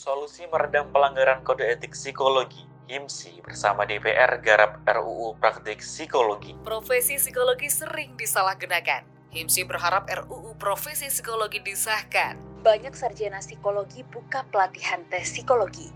Solusi meredam pelanggaran kode etik psikologi HIMSI bersama DPR garap RUU Praktik Psikologi. Profesi psikologi sering disalahgunakan. HIMSI berharap RUU Profesi Psikologi disahkan. Banyak sarjana psikologi buka pelatihan tes psikologi.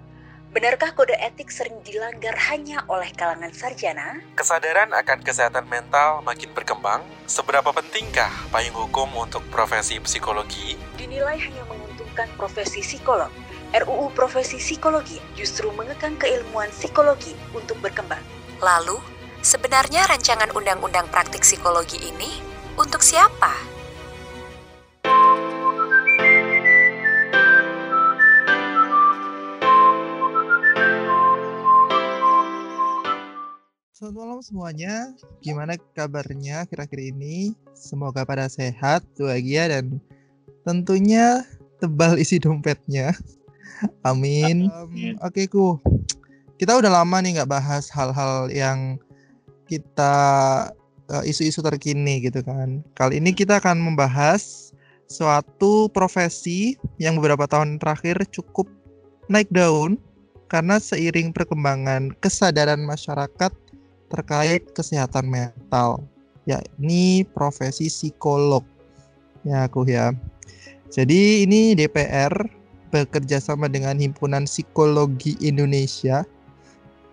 Benarkah kode etik sering dilanggar hanya oleh kalangan sarjana? Kesadaran akan kesehatan mental makin berkembang. Seberapa pentingkah payung hukum untuk profesi psikologi? Dinilai hanya menguntungkan profesi psikolog. RUU Profesi Psikologi justru mengekang keilmuan psikologi untuk berkembang. Lalu, sebenarnya rancangan undang-undang praktik psikologi ini untuk siapa? Selamat malam semuanya. Gimana kabarnya kira-kira ini? Semoga pada sehat, bahagia dan tentunya tebal isi dompetnya. Amin. Um, Oke okay, ku. Kita udah lama nih nggak bahas hal-hal yang kita uh, isu-isu terkini gitu kan. Kali ini kita akan membahas suatu profesi yang beberapa tahun terakhir cukup naik daun karena seiring perkembangan kesadaran masyarakat terkait kesehatan mental, yakni profesi psikolog. Ya, aku ya. Jadi ini DPR bekerja sama dengan Himpunan Psikologi Indonesia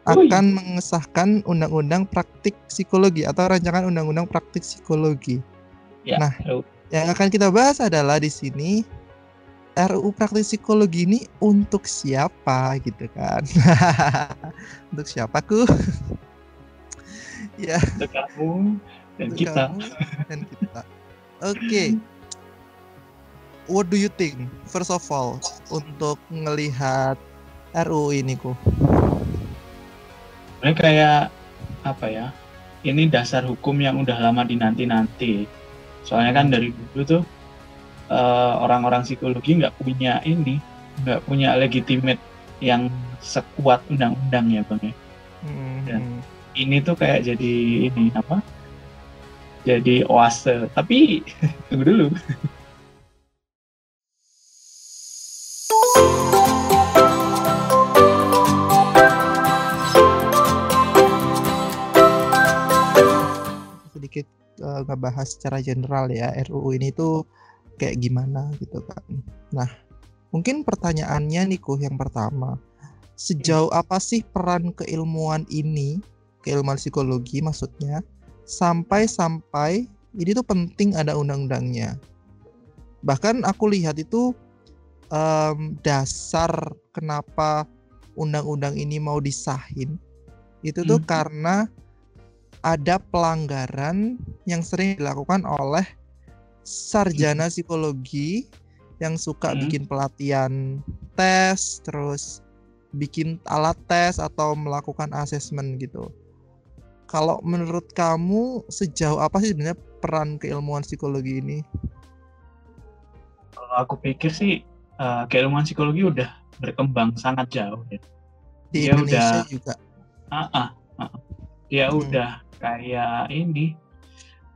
akan mengesahkan undang-undang praktik psikologi atau rancangan undang-undang praktik psikologi. Ya, nah, yang akan kita bahas adalah di sini RUU praktik psikologi ini untuk siapa gitu kan? untuk siapaku? ya untuk kamu dan untuk kita kamu dan kita oke okay. what do you think first of all untuk melihat RUU ini ku? Ini kayak apa ya ini dasar hukum yang udah lama dinanti-nanti. Soalnya kan dari dulu tuh uh, orang-orang psikologi nggak punya ini nggak punya legitimate yang sekuat undang-undang ya bang ya. Hmm. dan ini tuh kayak jadi ini apa jadi oase. Tapi tunggu dulu uh, ngebahas secara general ya RUU ini tuh kayak gimana gitu kan nah mungkin pertanyaannya nih kuh yang pertama sejauh apa sih peran keilmuan ini keilmuan psikologi maksudnya sampai-sampai ini tuh penting ada undang-undangnya. Bahkan aku lihat itu um, dasar kenapa undang-undang ini mau disahin itu tuh hmm. karena ada pelanggaran yang sering dilakukan oleh sarjana hmm. psikologi yang suka hmm. bikin pelatihan tes terus bikin alat tes atau melakukan asesmen gitu kalau menurut kamu sejauh apa sih sebenarnya peran keilmuan psikologi ini? Kalau aku pikir sih uh, keilmuan psikologi udah berkembang sangat jauh ya. Di dia Indonesia udah, juga. Uh, uh, uh, dia hmm. udah kayak ini,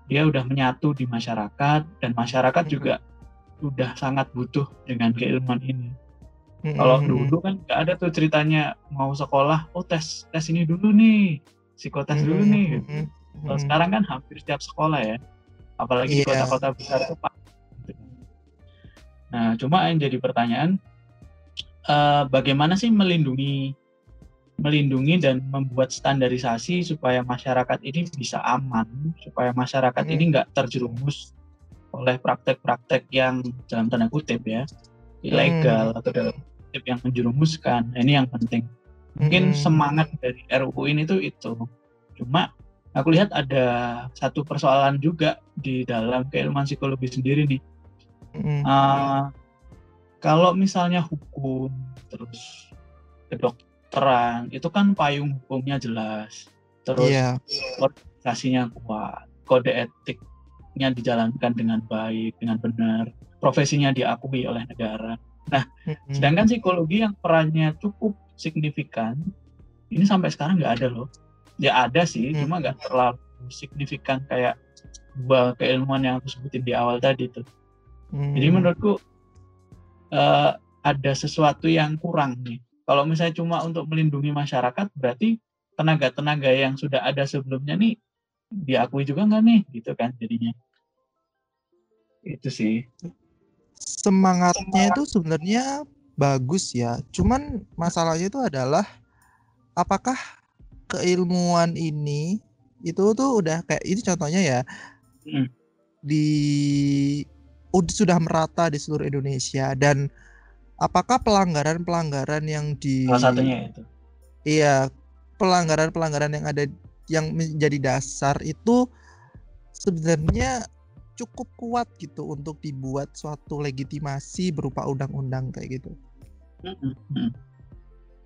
dia udah menyatu di masyarakat dan masyarakat hmm. juga udah sangat butuh dengan keilmuan ini. Hmm. Kalau dulu kan nggak ada tuh ceritanya mau sekolah, oh tes tes ini dulu nih, psikotes dulu hmm, nih. Gitu. Kalau sekarang kan hampir setiap sekolah ya, apalagi yeah. di iya. kota-kota besar itu pak. Nah, cuma yang jadi pertanyaan, uh, bagaimana sih melindungi melindungi dan membuat standarisasi supaya masyarakat ini bisa aman, supaya masyarakat hmm. ini nggak terjerumus oleh praktek-praktek yang dalam tanda kutip ya ilegal hmm. atau dalam kutip yang menjerumuskan. Nah, ini yang penting mungkin hmm. semangat dari RUU ini tuh itu cuma aku lihat ada satu persoalan juga di dalam keilmuan psikologi sendiri nih hmm. uh, kalau misalnya hukum terus kedokteran itu kan payung hukumnya jelas terus yeah. organisasinya kuat kode etiknya dijalankan dengan baik dengan benar profesinya diakui oleh negara nah hmm. sedangkan psikologi yang perannya cukup signifikan ini sampai sekarang nggak ada loh ya ada sih hmm. cuma nggak terlalu signifikan kayak dua keilmuan yang aku sebutin di awal tadi tuh hmm. jadi menurutku uh, ada sesuatu yang kurang nih. Kalau misalnya cuma untuk melindungi masyarakat, berarti tenaga-tenaga yang sudah ada sebelumnya nih diakui juga nggak nih, gitu kan jadinya. Itu sih. Semangatnya itu sebenarnya bagus ya. Cuman masalahnya itu adalah apakah keilmuan ini itu tuh udah kayak ini contohnya ya Hmm. di udah sudah merata di seluruh Indonesia dan apakah pelanggaran-pelanggaran yang di Salah satunya itu. iya pelanggaran-pelanggaran yang ada yang menjadi dasar itu sebenarnya cukup kuat gitu untuk dibuat suatu legitimasi berupa undang-undang kayak gitu.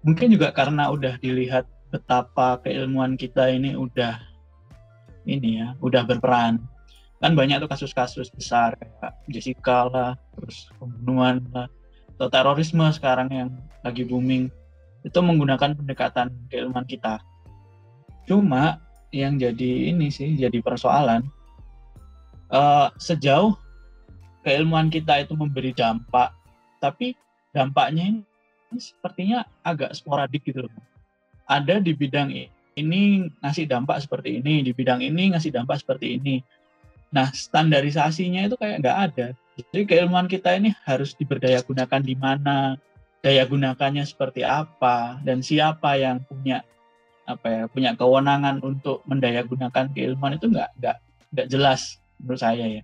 Mungkin juga karena udah dilihat betapa keilmuan kita ini udah ini ya, udah berperan. Kan banyak tuh kasus-kasus besar kayak Jessica lah, terus pembunuhan lah, atau terorisme sekarang yang lagi booming. Itu menggunakan pendekatan keilmuan kita. Cuma yang jadi ini sih, jadi persoalan eh, sejauh keilmuan kita itu memberi dampak, tapi dampaknya ini sepertinya agak sporadik gitu loh. Ada di bidang ini ngasih dampak seperti ini, di bidang ini ngasih dampak seperti ini. Nah, standarisasinya itu kayak nggak ada. Jadi keilmuan kita ini harus diberdaya gunakan di mana, daya gunakannya seperti apa, dan siapa yang punya apa ya punya kewenangan untuk mendaya gunakan keilmuan itu nggak nggak nggak jelas menurut saya ya.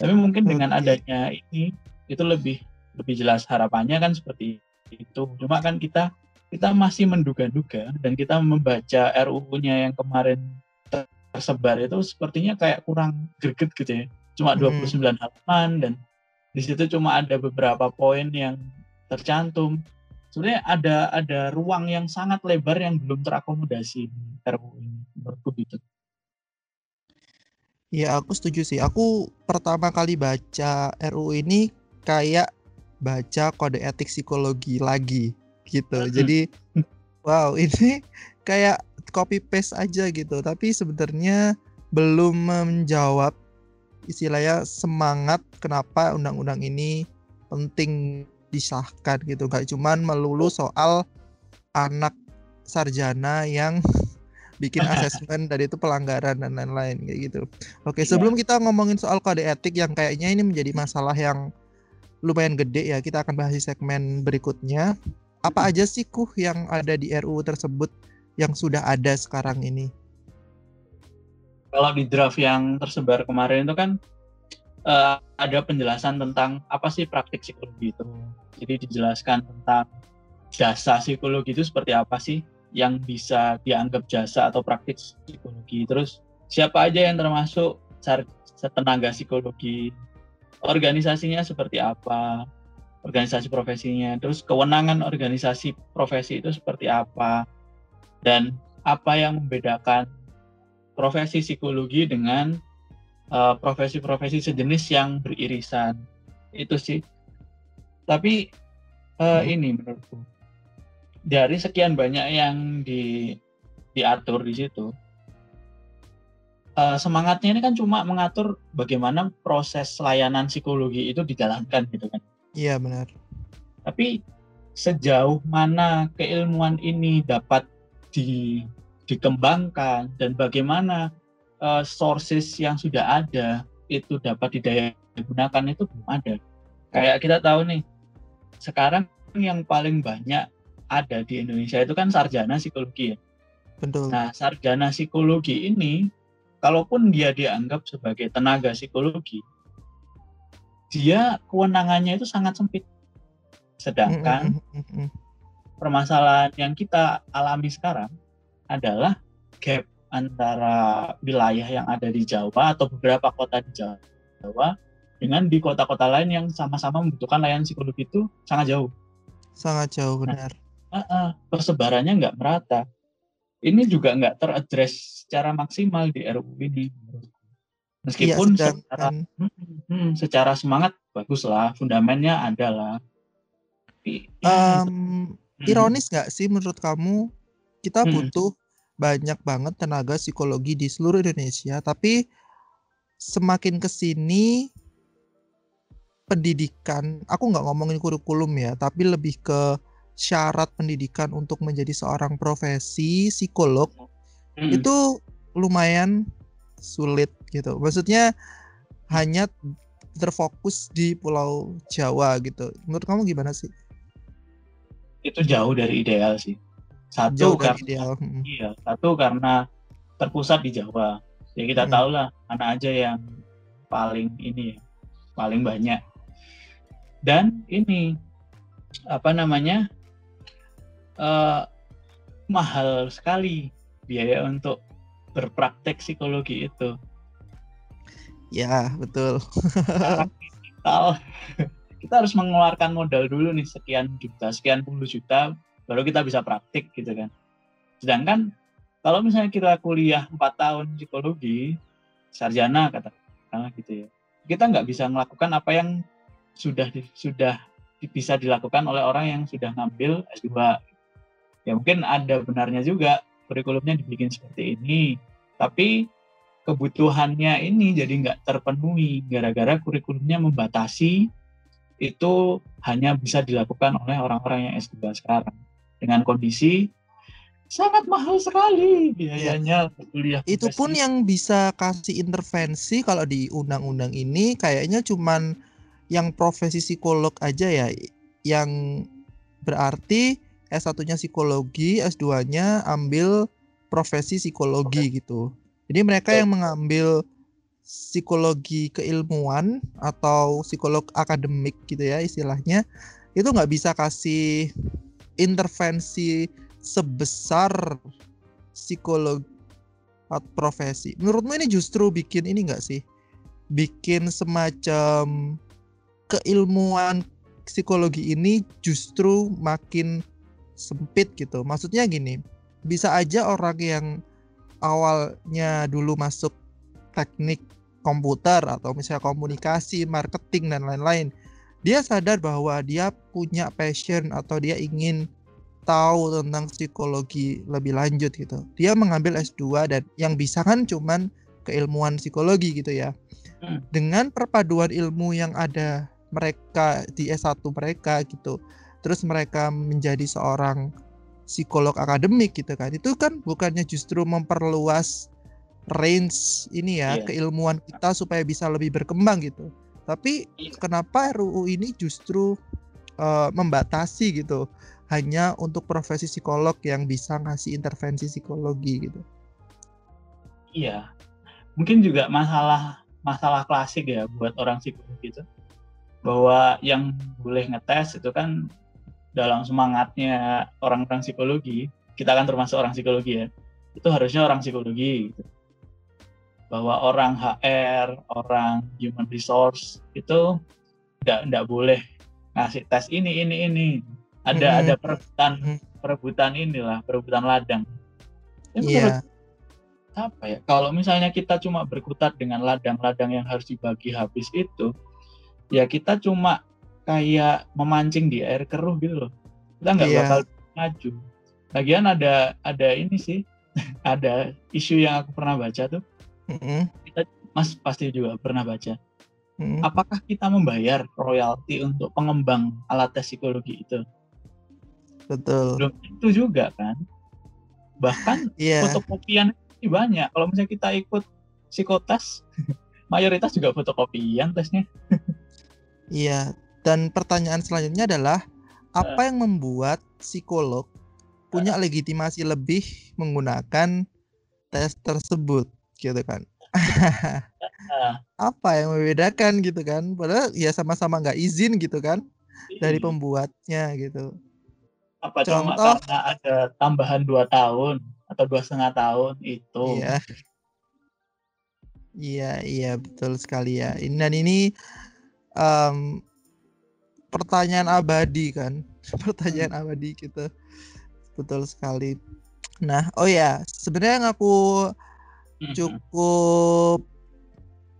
Tapi mungkin dengan adanya ini itu lebih lebih jelas harapannya kan seperti itu. Cuma kan kita kita masih menduga-duga dan kita membaca RUU-nya yang kemarin tersebar itu sepertinya kayak kurang greget gitu ya. Cuma Hmm. 29 halaman dan di situ cuma ada beberapa poin yang tercantum. Sebenarnya ada ada ruang yang sangat lebar yang belum terakomodasi di RUU ini menurutku gitu. Ya aku setuju sih. Aku pertama kali baca RUU ini kayak baca kode etik psikologi lagi gitu. Jadi wow ini kayak copy paste aja gitu. Tapi sebenarnya belum menjawab istilahnya semangat kenapa undang-undang ini penting disahkan gitu. Gak cuman melulu soal anak sarjana yang bikin asesmen dari itu pelanggaran dan lain-lain kayak gitu. Oke, Iya. sebelum kita ngomongin soal kode etik yang kayaknya ini menjadi masalah yang lumayan gede ya, kita akan bahas di segmen berikutnya. Apa aja sih kuh yang ada di RUU tersebut yang sudah ada sekarang ini? Kalau di draft yang tersebar kemarin itu kan eh, ada penjelasan tentang apa sih praktik psikologi itu. Jadi dijelaskan tentang jasa psikologi itu seperti apa sih yang bisa dianggap jasa atau praktik psikologi. Terus siapa aja yang termasuk tenaga psikologi, organisasinya seperti apa, organisasi profesinya, terus kewenangan organisasi profesi itu seperti apa, dan apa yang membedakan profesi psikologi dengan eh, profesi-profesi sejenis yang beririsan. Itu sih. Tapi eh, Hmm. ini menurutku dari sekian banyak yang di diatur di situ eh, semangatnya ini kan cuma mengatur bagaimana proses layanan psikologi itu dijalankan gitu kan. Iya benar. Tapi sejauh mana keilmuan ini dapat di, dikembangkan dan bagaimana eh, sources yang sudah ada itu dapat didaya gunakan itu belum ada. Kayak kita tahu nih, sekarang yang paling banyak ada di Indonesia itu kan sarjana psikologi ya. Betul. Nah, sarjana psikologi ini, kalaupun dia dianggap sebagai tenaga psikologi, dia kewenangannya itu sangat sempit. Sedangkan Mm. Permasalahan yang kita alami sekarang adalah gap antara wilayah yang ada di Jawa atau beberapa kota di Jawa dengan di kota-kota lain yang sama-sama membutuhkan layanan psikologi itu sangat jauh. Sangat jauh benar. Ah, ah, persebarannya nggak merata. Ini juga nggak teradres secara maksimal di RUU ini. Meskipun secara sedangkan Hmm, hmm, secara semangat bagus lah, fundamennya ada lah. Hmm, ironis nggak sih menurut kamu kita Hmm. butuh banyak banget tenaga psikologi di seluruh Indonesia, tapi semakin ke sini pendidikan, aku nggak ngomongin kurikulum ya, tapi lebih ke syarat pendidikan untuk menjadi seorang profesi psikolog Mm-mm. itu lumayan sulit gitu. Maksudnya hanya terfokus di Pulau Jawa gitu. Menurut kamu gimana sih? Itu jauh dari ideal sih. Satu Jauh karena ideal. Mm. iya, satu karena terpusat di Jawa. Ya kita Hmm. tahu lah mana aja yang paling ini ya, paling banyak. Dan ini apa namanya eh, mahal sekali biaya untuk berpraktek psikologi itu. Ya, betul. Secara digital kita harus mengeluarkan modal dulu nih sekian juta, sekian puluh juta, baru kita bisa praktik gitu kan. Sedangkan kalau misalnya kita kuliah 4 tahun psikologi, sarjana katakanlah gitu ya, kita nggak bisa melakukan apa yang sudah sudah bisa dilakukan oleh orang yang sudah ngambil S2. Ya mungkin ada benarnya juga kurikulumnya dibikin seperti ini, tapi kebutuhannya ini jadi nggak terpenuhi gara-gara kurikulumnya membatasi itu hanya bisa dilakukan oleh orang-orang yang S2 sekarang dengan kondisi sangat mahal sekali biayanya kuliah Itu pun yang bisa kasih intervensi kalau di undang-undang ini kayaknya cuman yang profesi psikolog aja ya yang berarti S1-nya psikologi, S2-nya ambil profesi psikologi gitu. Jadi mereka Betul. yang mengambil psikologi keilmuan atau psikolog akademik gitu ya istilahnya itu nggak bisa kasih intervensi sebesar psikolog profesi. Menurutmu ini justru bikin ini nggak sih? Bikin semacam keilmuan psikologi ini justru makin sempit gitu. Maksudnya gini, bisa aja orang yang awalnya dulu masuk teknik komputer atau misalnya komunikasi, marketing dan lain-lain, dia sadar bahwa dia punya passion atau dia ingin tahu tentang psikologi lebih lanjut gitu. Dia mengambil S2 dan yang bisa kan cuman keilmuan psikologi gitu ya. Hmm. Dengan perpaduan ilmu yang ada mereka di S1 mereka gitu. Terus mereka menjadi seorang psikolog akademik gitu kan. Itu kan bukannya justru memperluas range ini ya Iya. keilmuan kita supaya bisa lebih berkembang gitu. Tapi Iya. kenapa RUU ini justru eh, membatasi gitu hanya untuk profesi psikolog yang bisa ngasih intervensi psikologi gitu. Iya. Mungkin juga masalah masalah klasik ya buat orang psikologi itu bahwa yang boleh ngetes itu kan dalam semangatnya orang-orang psikologi, kita kan termasuk orang psikologi ya. Itu harusnya orang psikologi gitu. Bahwa orang HR, orang human resource itu enggak enggak boleh ngasih tes ini ini ini. Ada Mhm. ada perebutan Mhm. perebutan inilah, perebutan ladang. Ya, menurut Iya, apa ya kalau misalnya kita cuma berkutat dengan ladang-ladang yang harus dibagi habis itu ya kita cuma kayak memancing di air keruh gitu loh kita nggak Iya. bakal maju lagian ada ada ini sih ada isu yang aku pernah baca tuh Mm-mm, mas pasti juga pernah baca mm-mm. apakah kita membayar royalti untuk pengembang alat tes psikologi itu betul. belum tentu juga kan bahkan Iya, fotokopian banyak. Kalau misalnya kita ikut psikotes, mayoritas juga fotokopian tesnya. iya. Dan pertanyaan selanjutnya adalah apa yang membuat psikolog punya legitimasi lebih menggunakan tes tersebut gitu kan? apa yang membedakan gitu kan? Padahal ya sama-sama nggak izin gitu kan dari pembuatnya gitu. apa cuma contoh- karena ada tambahan dua tahun atau dua setengah tahun itu. Iya. Iya, iya betul sekali ya. Ini dan ini em, pertanyaan abadi kan, pertanyaan abadi gitu. Betul sekali. Nah, oh ya, sebenarnya yang aku. Cukup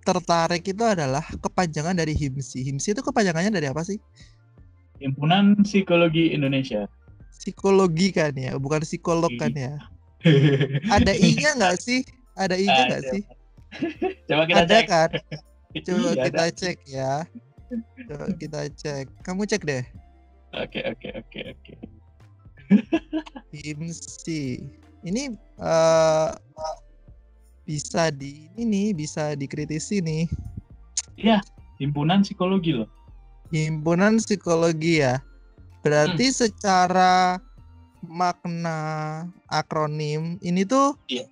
tertarik itu adalah kepanjangan dari HIMSI. HIMSI itu kepanjangannya dari apa sih? Himpunan Psikologi Indonesia. Psikologi kan ya, bukan psikolog kan ya. Ada i-nya nggak sih? Ada i-nya nggak sih? Coba kita Ada cek. kan? Coba Iya, kita ada. cek ya. Coba kita cek. Kamu cek deh. Oke oke oke oke. Himsi. Ini eh bisa di ini nih, bisa dikritisi nih. Iya, himpunan psikologi loh. Himpunan psikologi ya. Berarti secara makna akronim ini tuh Iya.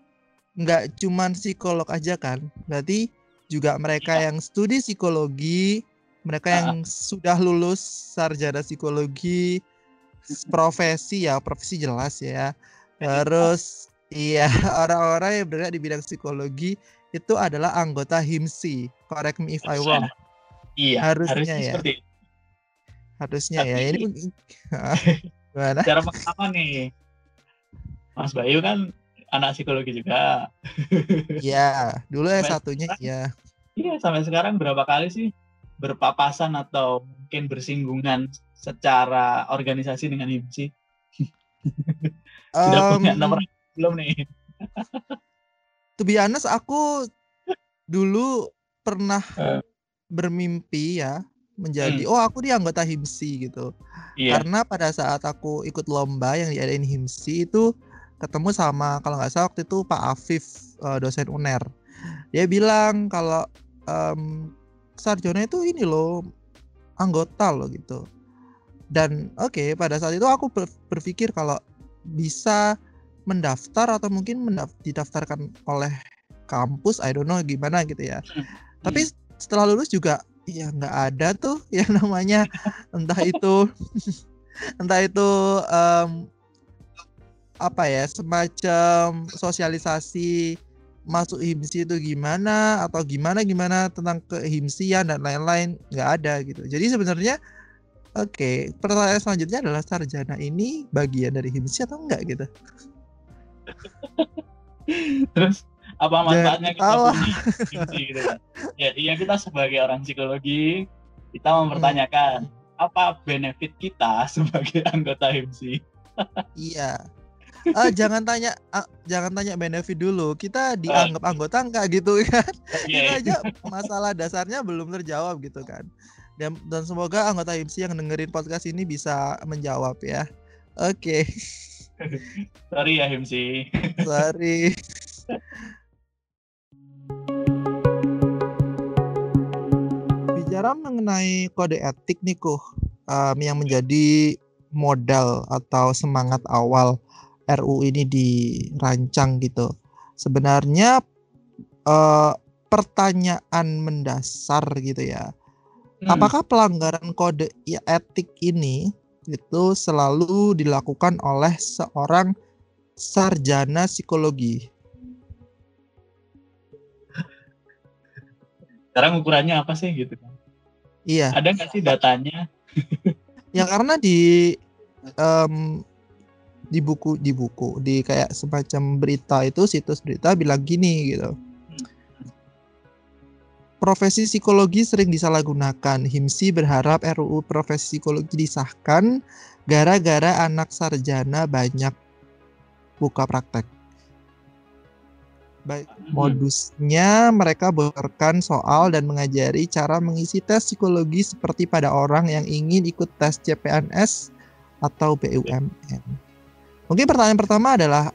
nggak cuman psikolog aja kan? Berarti juga mereka yang studi psikologi, mereka Ah. yang sudah lulus sarjana psikologi, s- profesi ya, profesi jelas ya. Terus iya, orang-orang yang bergerak di bidang psikologi itu adalah anggota HIMSI. Correct me if I wrong. Iya, Harusnya harusnya, ya. seperti itu. Harusnya ya. Tapi- Ini gimana? Cara pengalaman nih. Mas Bayu kan anak psikologi juga. Iya, dulu S1-nya sekarang? iya. Iya, sampai sekarang berapa kali sih berpapasan atau mungkin bersinggungan secara organisasi dengan HIMSI? Sudah punya Em, nomor belum nih? to be honest, aku dulu pernah Eh. bermimpi ya menjadi oh aku di anggota HIMSI gitu. Iya. Karena pada saat aku ikut lomba yang diadain HIMSI itu ketemu sama kalau nggak salah waktu itu Pak Afif eh, dosen UNER. Dia bilang kalau em, sarjana itu ini loh anggota loh gitu. Dan oke pada saat itu aku ber- berpikir kalau bisa mendaftar atau mungkin didaftarkan oleh kampus, I don't know gimana gitu ya. Tapi setelah lulus juga ya nggak ada tuh yang namanya entah itu entah itu em, apa ya semacam sosialisasi masuk himsi itu gimana atau gimana gimana tentang kehimsian dan lain-lain nggak ada gitu. Jadi sebenarnya oke pertanyaan selanjutnya adalah sarjana ini bagian dari himsi atau enggak gitu Terus apa manfaatnya kita punya gitu kan? Ya, iya kita sebagai orang psikologi kita mempertanyakan apa benefit kita sebagai anggota HIMSI? iya. Eh, jangan tanya ah, jangan tanya benefit dulu. Kita dianggap anggota enggak gitu kan? Oke. itu aja masalah dasarnya belum terjawab gitu kan. Dan dan semoga anggota HIMSI yang dengerin podcast ini bisa menjawab ya. Oke Sorry ya HIMSI. sorry bicara mengenai kode etik nih kuh em, yang menjadi modal atau semangat awal RU ini dirancang gitu sebenarnya eh, pertanyaan mendasar gitu ya Hmm. Apakah pelanggaran kode etik ini itu selalu dilakukan oleh seorang sarjana psikologi? Sekarang ukurannya apa sih gitu kan? Iya, Ada nggak sih datanya? ya karena di em, di buku di buku di kayak semacam berita itu situs berita bilang gini gitu. Profesi psikologi sering disalahgunakan. HIMSI berharap RUU profesi psikologi disahkan gara-gara anak sarjana banyak buka praktek. Baik, Hmm. modusnya mereka bocorkan soal dan mengajari cara mengisi tes psikologi seperti pada orang yang ingin ikut tes CPNS atau BUMN. Mungkin pertanyaan pertama adalah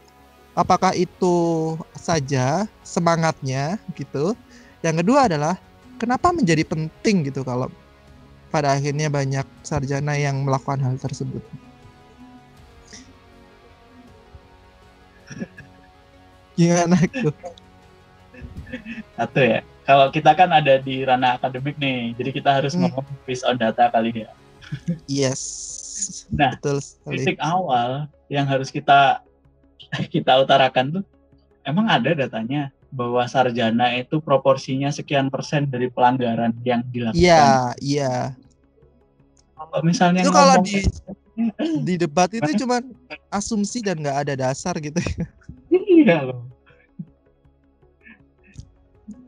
apakah itu saja semangatnya gitu? Yang kedua adalah kenapa menjadi penting gitu kalau pada akhirnya banyak sarjana yang melakukan hal tersebut? Gimana tuh? Satu ya. Kalau kita kan ada di ranah akademik nih, jadi kita harus Hmm. ngomong based on data kali ya. Yes. Nah, betul sekali. Titik awal yang harus kita kita utarakan tuh, emang ada datanya bahwa sarjana itu proporsinya sekian persen dari pelanggaran yang dilakukan. Iya, iya. Kalau misalnya Itu kalau di di debat itu cuman asumsi dan nggak ada dasar gitu. Iya loh.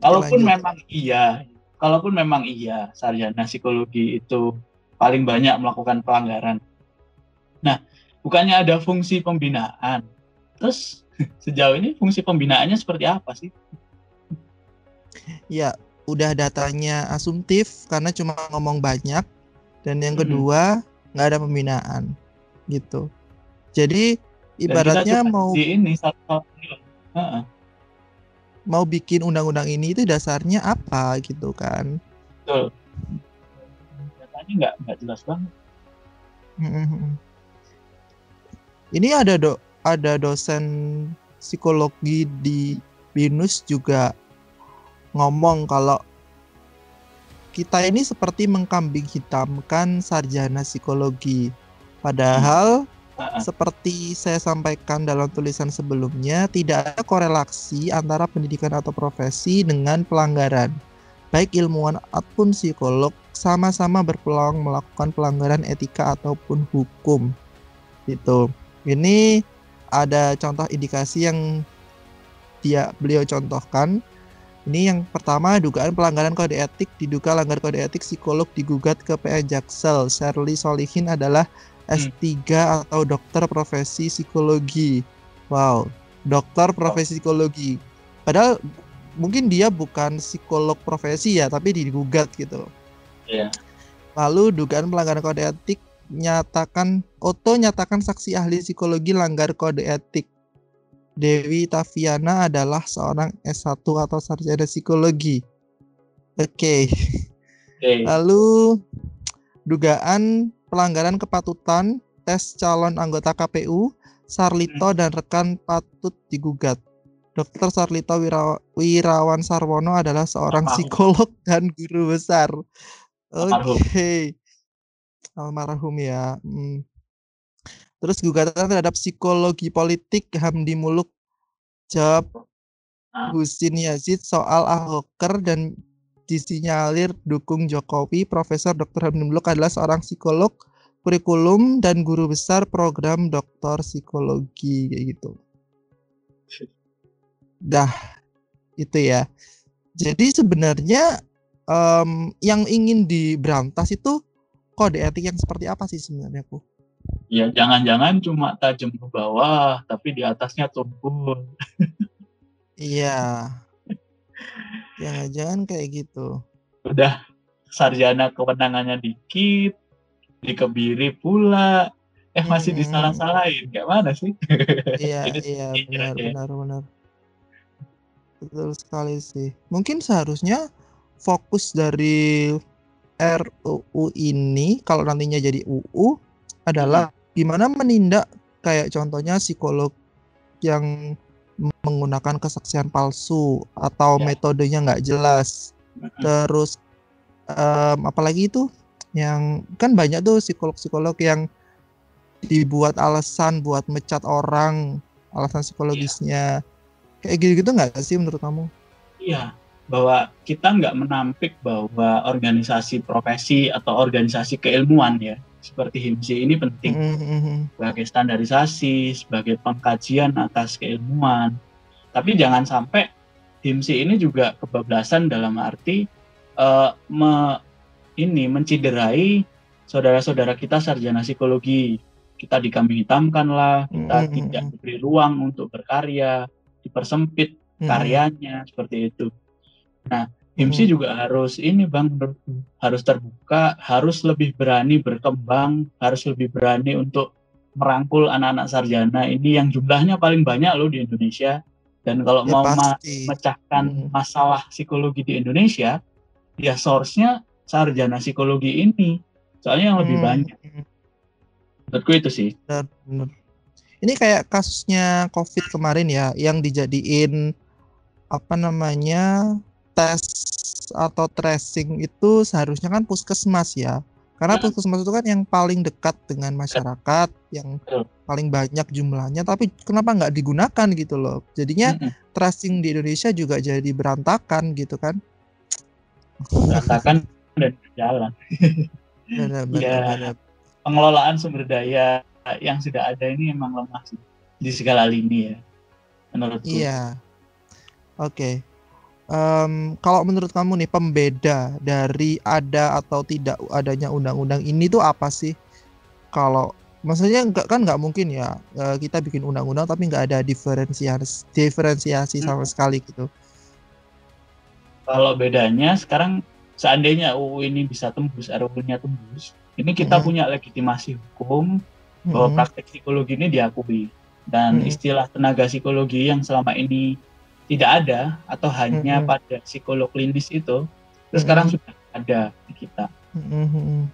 Kalaupun lanjut. memang iya, kalaupun memang iya sarjana psikologi itu paling banyak melakukan pelanggaran. Nah, bukannya ada fungsi pembinaan. Terus sejauh ini fungsi pembinaannya seperti apa sih? Ya, udah datanya asumtif karena cuma ngomong banyak dan yang kedua nggak ada pembinaan gitu. Jadi ibaratnya mau di ini satu Heeh, mau bikin undang-undang ini itu dasarnya apa gitu kan. betul. Datanya nggak nggak jelas banget. Ini ada do ada dosen psikologi di BINUS juga ngomong kalau kita ini seperti mengkambing hitamkan sarjana psikologi. Padahal Heeh. seperti saya sampaikan dalam tulisan sebelumnya, tidak ada korelasi antara pendidikan atau profesi dengan pelanggaran. Baik ilmuwan ataupun psikolog sama-sama berpeluang melakukan pelanggaran etika ataupun hukum. Gitu. Ini ada contoh indikasi yang dia beliau contohkan. Ini yang pertama dugaan pelanggaran kode etik diduga langgar kode etik psikolog digugat ke PN Jaksel. Shirley Solihin adalah S3 atau dokter profesi psikologi. Wow, dokter profesi psikologi. Padahal mungkin dia bukan psikolog profesi ya, tapi digugat gitu. Iya. Lalu dugaan pelanggaran kode etik nyatakan Oto nyatakan saksi ahli psikologi langgar kode etik. Dewi Taviana adalah seorang S1 atau sarjana psikologi. Oke. Oke. Lalu dugaan pelanggaran kepatutan tes calon anggota KPU Sarlito dan rekan patut digugat. Dr. Sarlito Wira- Wirawan Sarwono adalah seorang psikolog dan guru besar. Oke. Almarhum ya. Hmm. Terus gugatan terhadap psikologi politik Hamdi Muluk jawab Ah. Husin Yazid soal Ahoker dan disinyalir dukung Jokowi. Profesor Dr. Hamdi Muluk adalah seorang psikolog kurikulum dan guru besar program doktor psikologi kayak gitu. Dah itu ya. Jadi sebenarnya em, yang ingin diberantas itu kode etik yang seperti apa sih sebenarnya ku? Ya jangan-jangan cuma tajam ke bawah, tapi di atasnya tumpul. Iya. Jangan-jangan kayak gitu. Udah sarjana kewenangannya dikit, dikebiri pula, eh masih Mm-mm. disalah-salahin. Kayak mana sih? Iya, iya, benar, benar, benar. Betul sekali sih. Mungkin seharusnya fokus dari RUU ini kalau nantinya jadi UU adalah gimana menindak kayak contohnya psikolog yang menggunakan kesaksian palsu atau Ya. metodenya nggak jelas. Terus em, apalagi itu yang kan banyak tuh psikolog-psikolog yang dibuat alasan buat mecat orang, alasan psikologisnya. Kayak gitu-gitu nggak sih menurut kamu? Iya, bahwa kita nggak menampik bahwa organisasi profesi atau organisasi keilmuan ya, seperti HIMSI ini penting Mm, mm, mm. sebagai standarisasi, sebagai pengkajian atas keilmuan. Tapi jangan sampai HIMSI ini juga kebablasan dalam arti eh, me- ini menciderai saudara-saudara kita sarjana psikologi. Kita dikambing hitamkan lah, kita Mm, tidak diberi ruang untuk berkarya, dipersempit Mm, karyanya seperti itu. Nah, HIMSI Hmm. juga harus ini bang harus terbuka, harus lebih berani berkembang, harus lebih berani untuk merangkul anak-anak sarjana ini yang jumlahnya paling banyak loh di Indonesia. Dan kalau Ya mau pasti. memecahkan Hmm. masalah psikologi di Indonesia, ya source-nya sarjana psikologi ini. Soalnya yang lebih Hmm, banyak. Menurutku itu sih. benar, benar. Ini kayak kasusnya COVID kemarin ya, yang dijadiin apa namanya tes atau tracing itu seharusnya kan puskesmas ya. Karena Hmm. puskesmas itu kan yang paling dekat dengan masyarakat, yang paling banyak jumlahnya. Tapi kenapa nggak digunakan gitu loh? Jadinya tracing di Indonesia juga jadi berantakan gitu kan? Berantakan dan jalan. Benar, Ya. benar, benar. pengelolaan sumber daya yang sudah ada ini emang lemah sih di segala lini ya menurutku. Iya. Oke. Em, kalau menurut kamu nih pembeda dari ada atau tidak adanya undang-undang ini tuh apa sih? Kalau maksudnya nggak kan nggak mungkin ya eh, kita bikin undang-undang tapi nggak ada diferensiasi diferensiasi sama sekali gitu. Kalau bedanya sekarang seandainya UU ini bisa tembus, RUU-nya tembus, ini kita Mm. punya legitimasi hukum bahwa Mm-mm. praktek psikologi ini diakui dan Mm. istilah tenaga psikologi yang selama ini tidak ada atau hanya Mm-mm. pada psikolog klinis itu, itu Mm-mm. sekarang sudah ada di kita. Mm-mm.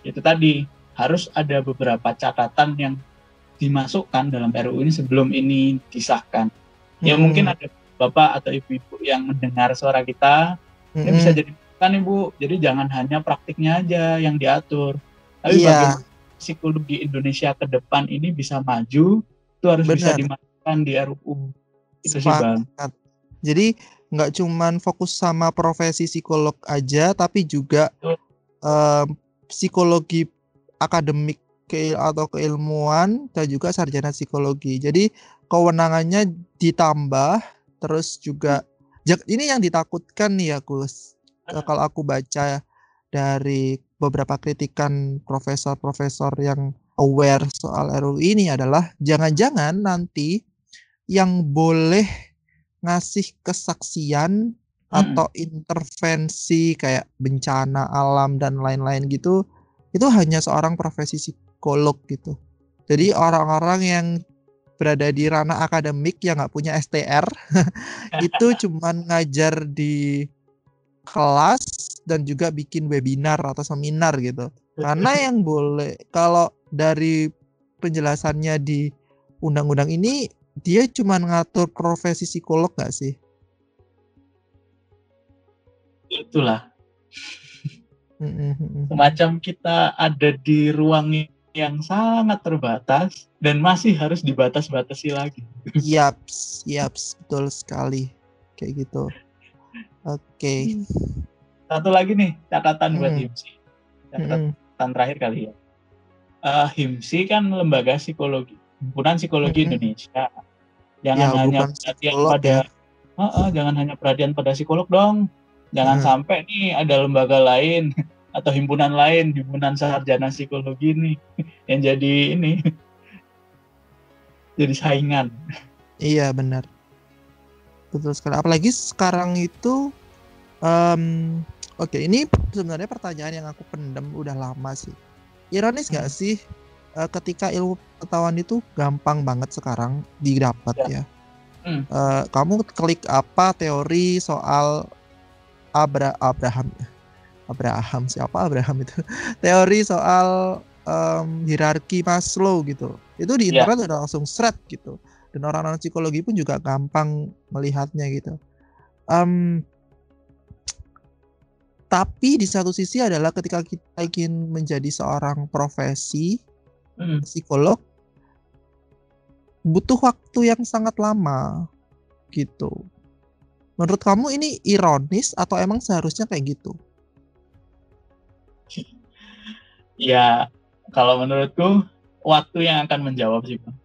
Itu tadi harus ada beberapa catatan yang dimasukkan dalam RUU ini sebelum ini disahkan. Ya Mm-mm. mungkin ada bapak atau ibu-ibu yang mendengar suara kita, ini Mm-mm. bisa jadi kan ibu. Jadi jangan hanya praktiknya aja yang diatur, tapi Iya. bagaimana psikologi Indonesia ke depan ini bisa maju, itu harus bisa Benar. dimasukkan di RUU. Sepakat. Jadi nggak cuman fokus sama profesi psikolog aja, tapi juga psikologi akademik ke atau keilmuan dan juga sarjana psikologi. Jadi kewenangannya ditambah, terus juga ini yang ditakutkan nih ya Gus. Eh, Kalau aku baca dari beberapa kritikan profesor-profesor yang aware soal RUU ini adalah jangan-jangan nanti yang boleh ngasih kesaksian Mm-mm. atau intervensi kayak bencana alam dan lain-lain gitu itu hanya seorang profesi psikolog gitu. Jadi orang-orang yang berada di ranah akademik yang nggak punya STR itu cuman ngajar di kelas dan juga bikin webinar atau seminar gitu. Karena yang boleh kalau dari penjelasannya di undang-undang ini dia cuma ngatur profesi psikolog nggak sih? itulah semacam kita ada di ruang yang sangat terbatas dan masih harus dibatas-batasi lagi. Yaps, yaps, betul sekali. Kayak gitu. Oke. Satu lagi nih catatan buat Mm. HIMSI. Catatan Mm-mm. terakhir kali ya. Eh, HIMSI kan lembaga psikologi, himpunan psikologi Mm-mm. Indonesia. Jangan Ya, hanya perhatian psikolog pada ya. Heeh, jangan hanya perhatian pada psikolog dong. Jangan Mm. sampai nih ada lembaga lain atau himpunan lain, himpunan sarjana psikologi nih yang jadi ini jadi saingan. Iya benar. Betul sekali. Apalagi sekarang itu, em, oke ini sebenarnya pertanyaan yang aku pendam udah lama sih. Ironis gak sih eh, ketika ilmu pengetahuan itu gampang banget sekarang didapat ya. Hmm. Eh, kamu klik apa teori soal Abra Abraham Abraham siapa Abraham itu teori soal em, hierarki Maslow gitu itu di Ya. internet udah langsung thread gitu dan orang-orang psikologi pun juga gampang melihatnya gitu Em, tapi di satu sisi adalah ketika kita ingin menjadi seorang profesi Hmm. psikolog butuh waktu yang sangat lama gitu. Menurut kamu ini ironis atau emang seharusnya kayak gitu? Ya, kalau menurutku waktu yang akan menjawab sih, Bang.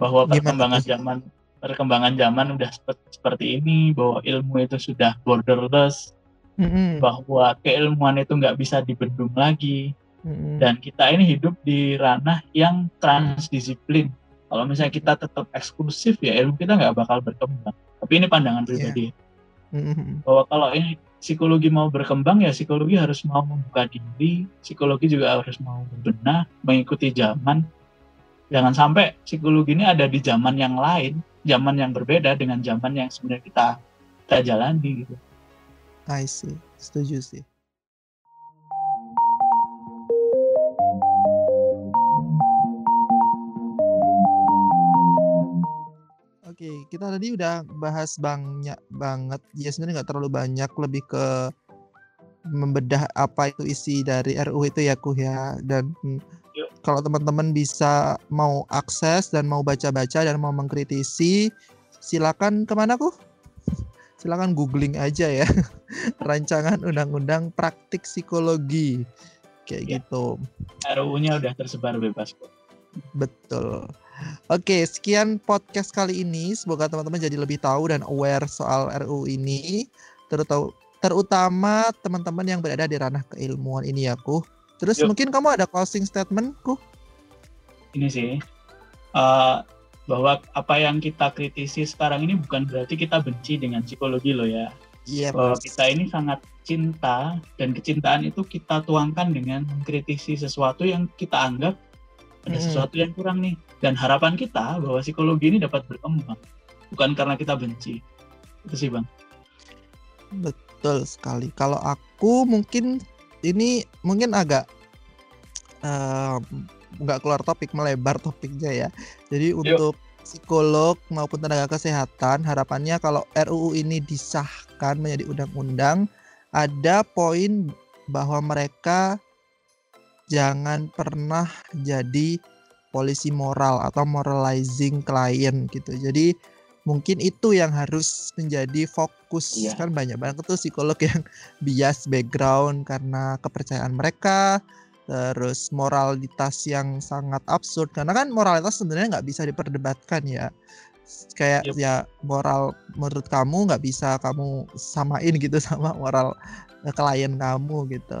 Bahwa Gimana perkembangan tuh? zaman perkembangan zaman udah seperti, seperti ini, bahwa ilmu itu sudah borderless, Mm-mm, bahwa keilmuan itu nggak bisa dibendung lagi, dan kita ini hidup di ranah yang transdisiplin. Kalau misalnya kita tetap eksklusif ya ilmu kita nggak bakal berkembang. Tapi ini pandangan Iya. pribadi. Mm-mm. Bahwa kalau ini psikologi mau berkembang ya psikologi harus mau membuka diri, psikologi juga harus mau berbenah, mengikuti zaman. Jangan sampai psikologi ini ada di zaman yang lain, zaman yang berbeda dengan zaman yang sebenarnya kita kita jalani gitu. I see, setuju sih. Oke, kita tadi udah bahas banyak banget. Ya sebenarnya nggak terlalu banyak, lebih ke membedah apa itu isi dari RU itu ya Kuh ya. Dan mm, Yuk. kalau teman-teman bisa mau akses dan mau baca-baca dan mau mengkritisi, silakan ke mana Kuh? Silakan googling aja ya. Rancangan Undang-Undang Praktik Psikologi. Kayak Ya. gitu. RUU-nya udah tersebar bebas kok. Betul. Oke, sekian podcast kali ini. Semoga teman-teman jadi lebih tahu dan aware soal RU ini. Terutama terutama teman-teman yang berada di ranah keilmuan ini ya, Kuh. Terus Yuk. mungkin kamu ada closing statement, Kuh? ini sih eh, bahwa apa yang kita kritisi sekarang ini bukan berarti kita benci dengan psikologi loh ya Iya. bahwa kita ini sangat cinta dan kecintaan itu kita tuangkan dengan mengkritisi sesuatu yang kita anggap ada Mm-mm. sesuatu yang kurang nih dan harapan kita bahwa psikologi ini dapat berkembang bukan karena kita benci itu sih bang Betul sekali. Kalau aku mungkin ini mungkin agak nggak keluar topik, melebar topiknya ya. Jadi untuk psikolog maupun tenaga kesehatan, harapannya kalau RUU ini disahkan menjadi undang-undang, ada poin bahwa mereka jangan pernah jadi polisi moral atau moralizing klien gitu. Jadi mungkin itu yang harus menjadi fokus Iya. kan banyak banget tuh psikolog yang bias background karena kepercayaan mereka terus moralitas yang sangat absurd karena kan moralitas sebenarnya nggak bisa diperdebatkan ya kayak Yup. ya moral menurut kamu nggak bisa kamu samain gitu sama moral eh, klien kamu gitu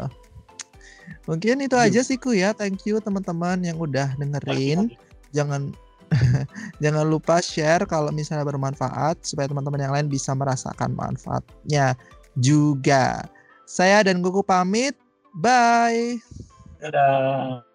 mungkin itu Yup. aja sih ku ya thank you teman-teman yang udah dengerin jangan jangan lupa share kalau misalnya bermanfaat supaya teman-teman yang lain bisa merasakan manfaatnya juga. Saya dan Gugu pamit. Bye. Dadah.